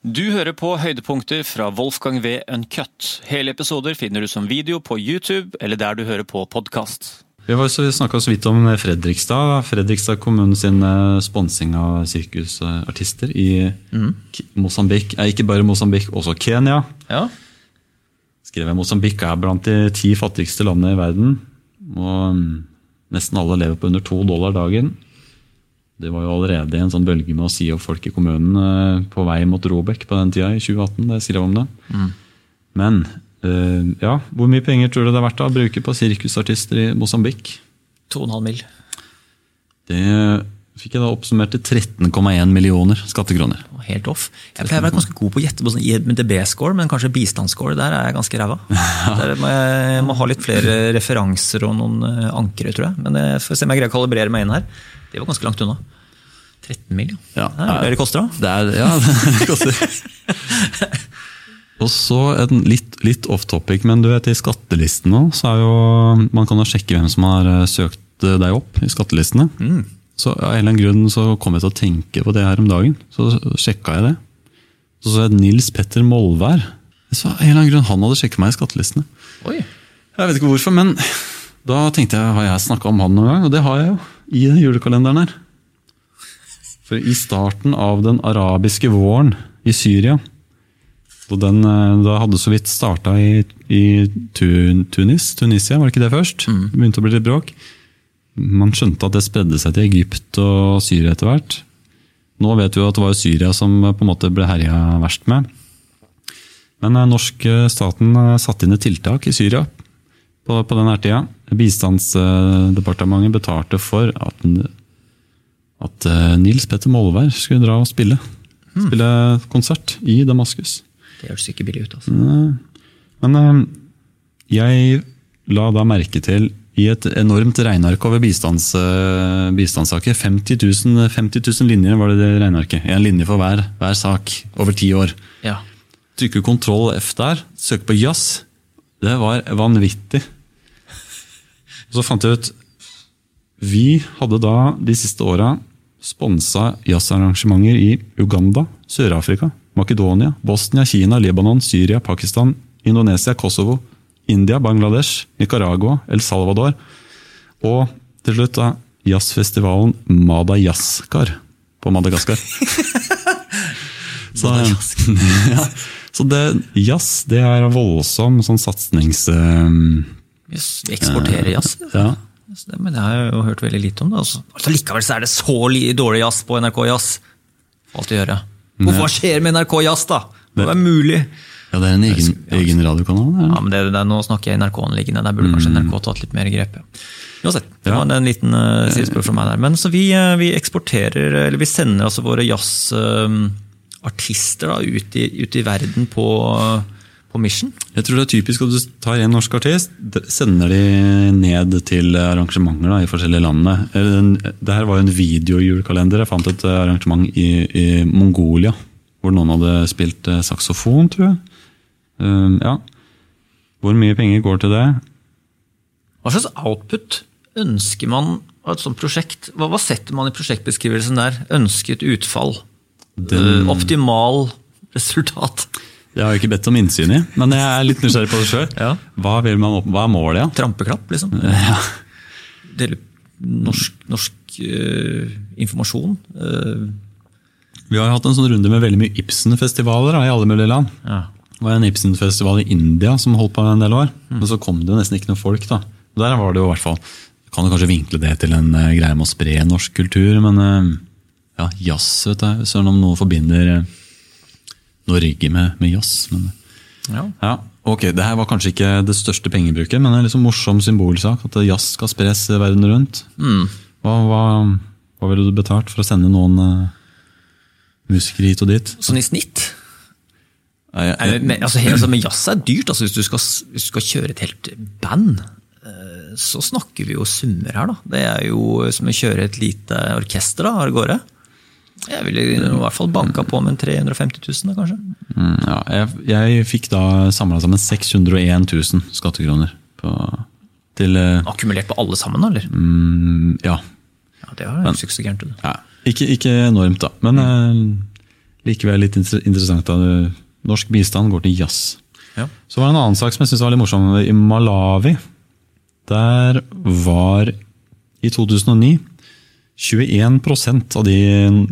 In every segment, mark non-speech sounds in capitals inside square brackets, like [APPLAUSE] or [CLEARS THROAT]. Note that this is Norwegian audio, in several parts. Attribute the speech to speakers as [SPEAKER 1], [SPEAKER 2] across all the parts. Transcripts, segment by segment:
[SPEAKER 1] Du hører på høydepunkter fra Wolfgang V. Uncut. Hele episoder finner du som video på YouTube eller der du hører på podkast.
[SPEAKER 2] Vi var snakka så vidt om Fredrikstad. Fredrikstad kommune sin eh, sponsing av sirkusartister i mm. Mosambik. Eh, ikke bare Mosambik, også Kenya.
[SPEAKER 1] Ja.
[SPEAKER 2] Skrev jeg Mosambik er blant de ti fattigste landene i verden. Og mm, nesten alle lever på under to dollar dagen. Det var jo allerede en sånn bølge med å si opp folk i kommunen eh, på vei mot Robek på den tida, i 2018. da jeg skrev om det. Men eh, ja, hvor mye penger tror du det er verdt å bruke på sirkusartister i Mosambik?
[SPEAKER 1] 2,5 mil.
[SPEAKER 2] Det fikk jeg da oppsummert til 13,1 millioner skattekroner.
[SPEAKER 1] Helt off. Jeg pleier å være ganske god på å gjette på sånn IMDb-score, men kanskje bistandsscore, der er jeg ganske ræva. [LAUGHS] Der må jeg, jeg må ha litt flere referanser og noen eh, ankere, tror jeg. Men jeg får se om jeg greier å kalibrere meg inn her. Det var ganske langt unna. 13 mill.,
[SPEAKER 2] Ja.
[SPEAKER 1] Det er det det koster, da.
[SPEAKER 2] Det er, ja, [LAUGHS] det koster. Og så en litt, litt off topic, men du vet i skattelisten nå, så er jo Man kan jo sjekke hvem som har eh, søkt deg opp i skattelistene. Så av en eller annen grunn så kom jeg til å tenke på det her om dagen. Så sjekka jeg det. Så så jeg Nils Petter Molvær. Så av en eller annen grunn han hadde sjekket meg i skattelistene.
[SPEAKER 1] Oi.
[SPEAKER 2] Jeg vet ikke hvorfor, men da tenkte jeg, har jeg snakka om han noen gang? Og det har jeg jo, i julekalenderen her. For i starten av den arabiske våren i Syria, den eh, da hadde så vidt starta i, i Tunis, Tunisia, var det ikke det først? Begynte å bli litt bråk. Man skjønte at det spredde seg til Egypt og Syria etter hvert. Nå vet vi at det var Syria som eh, på en måte ble herja verst med. Men den eh, staten eh, satte inn et tiltak i Syria på, på denne tida. Bistandsdepartementet betalte for at, at Nils Petter Molvær skulle dra og spille. Spille konsert i Damaskus.
[SPEAKER 1] Det høres ikke billig ut, altså.
[SPEAKER 2] Men jeg la da merke til i et enormt regneark over bistands, bistandssaker 50 000, 50 000 linjer var det det regnearket. En linje for hver, hver sak over ti år.
[SPEAKER 1] Ja.
[SPEAKER 2] Trykker kontroll F der, søker på jazz. Det var vanvittig. Og så fant jeg ut Vi hadde da de siste åra sponsa jazzarrangementer i Uganda, Sør-Afrika, Makedonia, Bosnia, Kina, Libanon, Syria, Pakistan, Indonesia, Kosovo, India, Bangladesh, Nicaragua, El Salvador. Og til slutt da jazzfestivalen Madagaskar på Madagaskar. [LAUGHS] så, [LAUGHS] ja, så det, jazz det er voldsom sånn satsings... eh,
[SPEAKER 1] Yes, vi eksporterer jazz.
[SPEAKER 2] ja.
[SPEAKER 1] Det- Men det har jeg jo hørt veldig lite om. det. Altså. Altså, likevel så er det så dårlig jazz på NRK Jazz. Alt å gjøre. Hvorfor skjer med NRK Jazz, da? Det er mulig.
[SPEAKER 2] Ja, det er en egen, egen radiokanal.
[SPEAKER 1] Ja, men det, det, Nå snakker jeg NRK-anliggende. Der burde kanskje NRK tatt litt mer grep. Uansett, det var en liten uh, sidespørsmål fra meg der. Men så vi, uh, vi eksporterer, eller vi sender altså våre jazzartister uh, ut, i- ut i verden på, på mission.
[SPEAKER 2] Jeg tror det er typisk at du tar en norsk artist, sender de ned til arrangementer da, i forskjellige landene. Det her var jo en videojulekalender. Jeg fant et eh, arrangement i, i Mongolia, hvor noen hadde spilt eh, saksofon, tror jeg. Um, ja. Hvor mye penger går til det?
[SPEAKER 1] Hva slags output ønsker man av et sånt prosjekt? Hva, hva setter man i prosjektbeskrivelsen der? Ønsket utfall?
[SPEAKER 2] Den-
[SPEAKER 1] Uh, optimal resultat?
[SPEAKER 2] Det har jeg ikke bedt om innsyn i, men jeg er litt nysgjerrig på det sjøl. [LAUGHS]
[SPEAKER 1] Ja.
[SPEAKER 2] Hva, hva er målet? Ja?
[SPEAKER 1] Trampeklapp, liksom? [LAUGHS] Dele norsk, norsk uh, informasjon? Uh.
[SPEAKER 2] Vi har hatt en sånn runde med veldig mye Ibsen-festivaler i alle mulige land.
[SPEAKER 1] ja.
[SPEAKER 2] Det var en Ibsen-festival i India som holdt på en del år. Men så kom det nesten ikke noe folk. da. Der var det jo i hvert fall Kan du kanskje vinkle det til en uh, greie med å spre norsk kultur, men uh, ja, jazz, vet jeg. Søren om noe forbinder eh, Norge med, med jazz. Men,
[SPEAKER 1] ja.
[SPEAKER 2] ja, ok, Det her var kanskje ikke det største pengebruket, men en liksom morsom symbolsak. At jazz skal spres verden rundt. Hva, hva, hva ville du betalt for å sende noen uh, musikere hit og dit?
[SPEAKER 1] Sånn i snitt?
[SPEAKER 2] Nei,
[SPEAKER 1] men, altså, altså, men jazz er dyrt. Altså, hvis, du skal, hvis du skal kjøre et helt band, eh, så snakker vi jo summer her. da. Det er jo som å kjøre et lite orkester da, av gårde. Jeg ville i hvert fall banka på med en 350 000, da, kanskje.
[SPEAKER 2] Mm, ja, jeg, jeg fikk da samla sammen 601 000 skattekroner. På, til eh,
[SPEAKER 1] Akkumulert på alle sammen, da, eller?
[SPEAKER 2] mm, Ja.
[SPEAKER 1] Ja, Det var ikke så gærent
[SPEAKER 2] ja. Ikke, ikke enormt, da. Men eh, likevel litt inter- interessant. Da. Norsk bistand går til jazz.
[SPEAKER 1] Ja.
[SPEAKER 2] Så var det en annen sak som jeg synes var litt morsom. I Malawi, der var i 2009 21% av de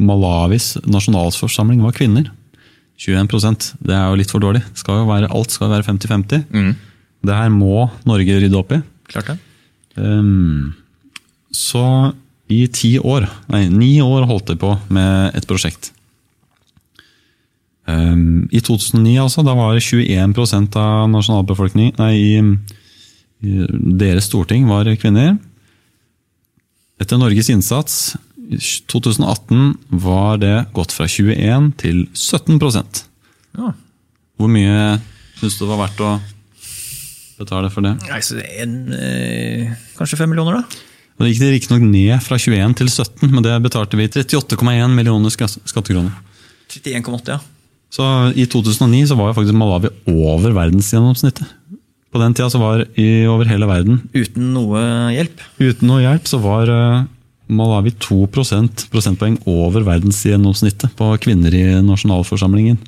[SPEAKER 2] Malawis nasjonalforsamling var kvinner. 21% Det er jo litt for dårlig. Skal være, alt skal være 50-50.
[SPEAKER 1] Mm.
[SPEAKER 2] Det her må Norge rydde opp i.
[SPEAKER 1] Klart det.
[SPEAKER 2] Um, så i ti år, nei, ni år holdt de på med et prosjekt. Ehm, I 2009 altså, da var det 21% av nasjonalbefolkningen Nei, i, i deres storting var kvinner. Etter Norges innsats i 2018 var det gått fra 21 til 17%
[SPEAKER 1] Ja.
[SPEAKER 2] Hvor mye syns du det var verdt å betale for det?
[SPEAKER 1] Nei, så det er en, eh, kanskje fem millioner, da?
[SPEAKER 2] Og Det gikk det riktignok ned fra 21 til 17, men det betalte vi 38,1 millioner skattekroner.
[SPEAKER 1] 31,8, ja.
[SPEAKER 2] Så i 2009 så var jo faktisk Malawi over verdensgjennomsnittet. På den tida så var i over hele verden,
[SPEAKER 1] Uten noe hjelp.
[SPEAKER 2] uten noe hjelp, så var eh, Malawi 2 prosentpoeng over verdensgjennomsnittet på kvinner i nasjonalforsamlingen.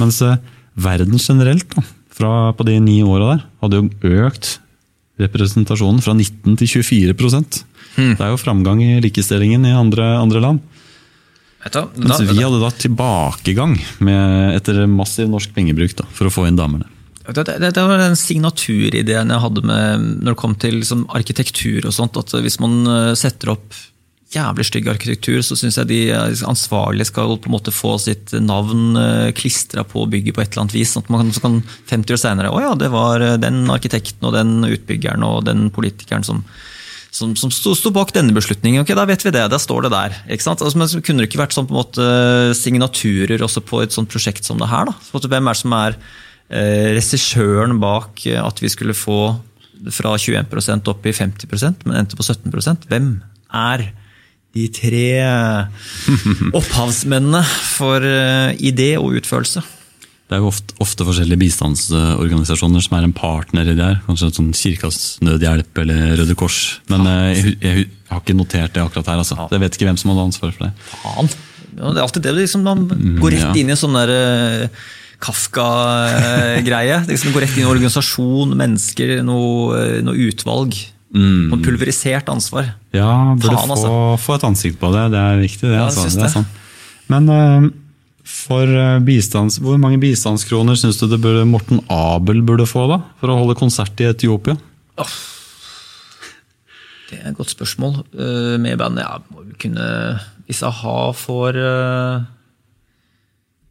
[SPEAKER 2] Mens eh, verden generelt, da, fra, på de ni åra der, hadde jo økt representasjonen fra 19 til 24 hmm. Det er jo framgang i likestillingen i andre, andre land. Mens vi hadde da tilbakegang med, etter massiv norsk pengebruk da, for å få inn damene.
[SPEAKER 1] Det, det, det var den signaturideen jeg hadde med når det kom til liksom, arkitektur og sånt. At hvis man eh, setter opp jævlig stygg arkitektur, så syns jeg de eh, ansvarlige skal på en måte få sitt navn klistra på bygget på et eller annet vis. Sånn at man kan, så kan 50 år seinere Å ja, det var eh, den arkitekten og den utbyggeren og den politikeren som som, som sto, sto bak denne beslutningen. Ok, Da vet vi det, da står det der. ikke sant? Altså, men kunne det ikke vært sånn på en måte signaturer også på et sånt prosjekt som det her? da? Hvem er det som er eh, regissøren bak eh, at vi skulle få fra 21% opp i 50% men endte på 17% Hvem er de tre [LAUGHS] opphavsmennene for eh, idé og utførelse?
[SPEAKER 2] Det er jo ofte, ofte forskjellige bistandsorganisasjoner som er en partner i det her. Kanskje sånn Kirkas Nødhjelp eller Røde Kors. Men eh, jeg, jeg, jeg har ikke notert det akkurat her. altså. Jeg vet ikke hvem som hadde ansvaret for det.
[SPEAKER 1] Faen! Ja, det er alltid det [LAUGHS] liksom, man går rett inn i sånn der eh, Kafka-greie. Liksom går rett inn i organisasjon, mennesker, noe, eh, noe utvalg. Noe pulverisert ansvar.
[SPEAKER 2] Ja, burde
[SPEAKER 1] Faen, altså.
[SPEAKER 2] få, få et ansikt på det. Det er viktig, det.
[SPEAKER 1] Ja,
[SPEAKER 2] altså.
[SPEAKER 1] det,
[SPEAKER 2] det er sånn. Men eh, for eh, bistands, hvor mange bistandskroner syns du det burde, Morten Abel burde få da, for å holde konsert i Etiopia?
[SPEAKER 1] Det er et godt spørsmål. Eh, med bandet, ja, må vi kunne Hvis a-ha får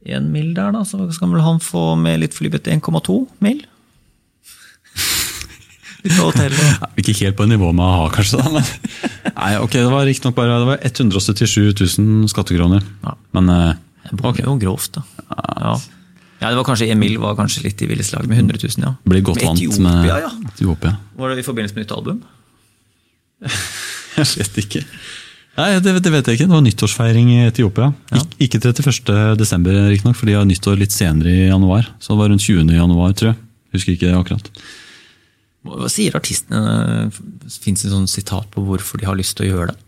[SPEAKER 1] én mil der, da, så skal vel han få med litt flybutt 1,2 mil? [LAUGHS]
[SPEAKER 2] Ikke helt på nivå med a-ha, kanskje. da, men [LAUGHS] Nei, ok, Det var riktignok bare det var 177 000 skattekroner.
[SPEAKER 1] Ja.
[SPEAKER 2] Men eh,
[SPEAKER 1] Det var grovt, da. Ja. ja, det var kanskje Emil var kanskje litt i ville slag med 100 000, ja.
[SPEAKER 2] blir godt
[SPEAKER 1] Med
[SPEAKER 2] vant
[SPEAKER 1] Etiopia,
[SPEAKER 2] med
[SPEAKER 1] ja.
[SPEAKER 2] Etiopia.
[SPEAKER 1] Var det i forbindelse med nytt album? [LAUGHS]
[SPEAKER 2] Jeg vet ikke. Nei, det, det vet jeg ikke. Det var nyttårsfeiring i Etiopia. Ik ikke 31. desember, riktignok, for de har nyttår litt senere i januar. Så det var rundt 20. januar, tror jeg. Husker ikke akkurat.
[SPEAKER 1] Hva sier artistene? Fins det sånn sitat på hvorfor de har lyst til å gjøre det?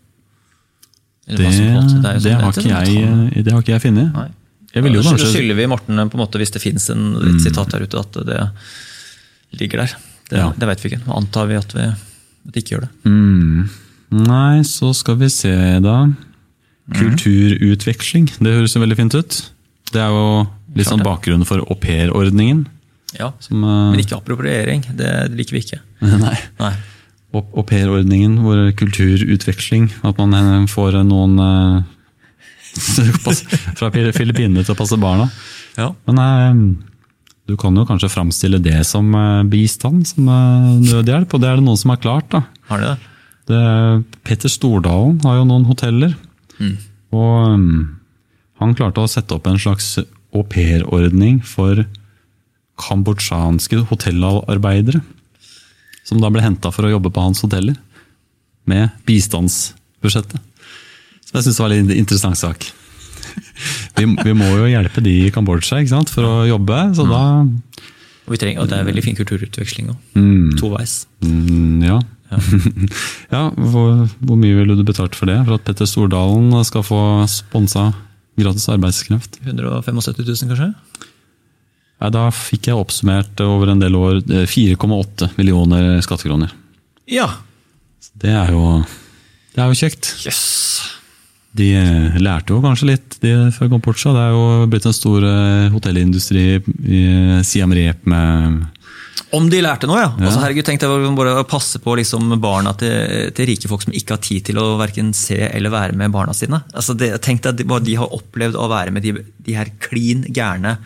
[SPEAKER 2] Det,
[SPEAKER 1] en
[SPEAKER 2] det,
[SPEAKER 1] sånn-
[SPEAKER 2] har, ikke jeg,
[SPEAKER 1] han-
[SPEAKER 2] det har ikke jeg funnet. Jeg vil jo
[SPEAKER 1] ja,
[SPEAKER 2] kanskje
[SPEAKER 1] skylder vi Morten på en måte, hvis det fins et sitat der ute, at det ligger der. Det,
[SPEAKER 2] Ja.
[SPEAKER 1] det vet vi ikke. Nå antar vi at vi at vi ikke gjør det.
[SPEAKER 2] mm, Nei, så skal vi se, da. Kulturutveksling. Det høres jo veldig fint ut. Det er jo litt sånn bakgrunnen for aupairordningen.
[SPEAKER 1] Ja.
[SPEAKER 2] Som, uh...
[SPEAKER 1] Men ikke appropriering. Det liker vi ikke. [LAUGHS]
[SPEAKER 2] Nei.
[SPEAKER 1] Nei.
[SPEAKER 2] Au au hvor kulturutveksling At man eh, får noen eh, [LAUGHS] fra Fili- Filippinene til å passe barna.
[SPEAKER 1] Ja.
[SPEAKER 2] Men eh, du kan jo kanskje framstille det som eh, bistand, som eh, nødhjelp, og det er det noen som har klart. da.
[SPEAKER 1] Har det?
[SPEAKER 2] Det, Petter Stordalen har jo noen hoteller. Og um, han klarte å sette opp en slags aupairordning for kambodsjanske hotellarbeidere. Som da ble henta for å jobbe på hans hoteller. Med bistandsbudsjettet. Så jeg syns det var en interessant sak. Vi, vi må jo hjelpe de i Kambodsja ikke sant, for å jobbe, så da
[SPEAKER 1] Og, vi trenger, og det er veldig fin kulturutveksling òg. Toveis.
[SPEAKER 2] Mm, ja. [LAUGHS] Ja, hvor, hvor mye ville du betalt for det? For at Petter Stordalen skal få sponsa Gratis arbeidskraft.
[SPEAKER 1] 175 000, kanskje?
[SPEAKER 2] Nei, da fikk jeg oppsummert over en del år eh, 4,8 millioner skattekroner.
[SPEAKER 1] Ja.
[SPEAKER 2] Det er jo, det er jo kjekt.
[SPEAKER 1] Yes.
[SPEAKER 2] De eh, lærte jo kanskje litt de fra Kambodsja. Det er jo blitt en stor eh, hotellindustri i Siam Reap med
[SPEAKER 1] Om de lærte noe, ja.
[SPEAKER 2] Ja.
[SPEAKER 1] Altså, herregud, Tenk deg bare å passe på liksom, barna til, til rike folk som ikke har tid til å hverken se eller være med barna sine. Altså, det, tenk deg hva de har opplevd å være med de, de her klin gærne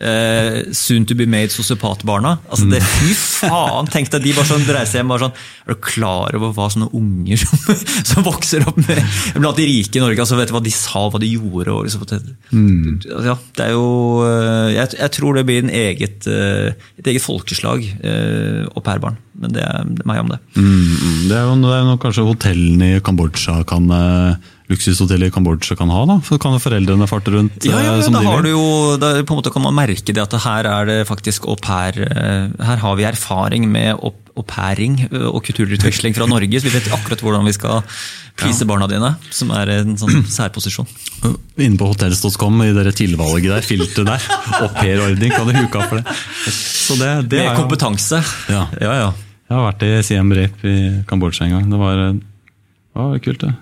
[SPEAKER 1] eh, soon to be made sosiopatbarna. Altså, det, fy faen! Tenk deg de bare sånn reiser hjem bare sånn Er du klar over hva sånne unger som, [LAUGHS] som vokser opp med, blant de rike i Norge altså, Vet du hva de sa, hva de gjorde? Og liksom, det, ja, det er jo eh, jeg, jeg tror det blir en eget, eh, et eget folkeslag, eh, au pair-barn. Men det er, det er meg om det.
[SPEAKER 2] Mm, mm. Det er jo det er noe kanskje hotellene i Kambodsja kan eh, Luksushotellet i Kambodsja kan ha, da? For kan foreldrene farte rundt
[SPEAKER 1] Ja, ja,
[SPEAKER 2] eh,
[SPEAKER 1] ja
[SPEAKER 2] som
[SPEAKER 1] da har du jo, da på en måte kan man merke det at her er det faktisk au pair eh, Her har vi erfaring med au au pairing eh, og kulturutveksling fra Norge, så vi vet akkurat hvordan vi skal prise barna dine, som er en sånn [CLEARS THROAT] særposisjon.
[SPEAKER 2] Inne på hotels.com i dere tilvalget der, filteret der. [LAUGHS] Aupairordning, kan du huke av for det. Så det, det
[SPEAKER 1] Med kompetanse.
[SPEAKER 2] Ja.
[SPEAKER 1] ja, ja.
[SPEAKER 2] Jeg har vært i Siem Reap i Kambodsja en gang. Det var, det var kult, det.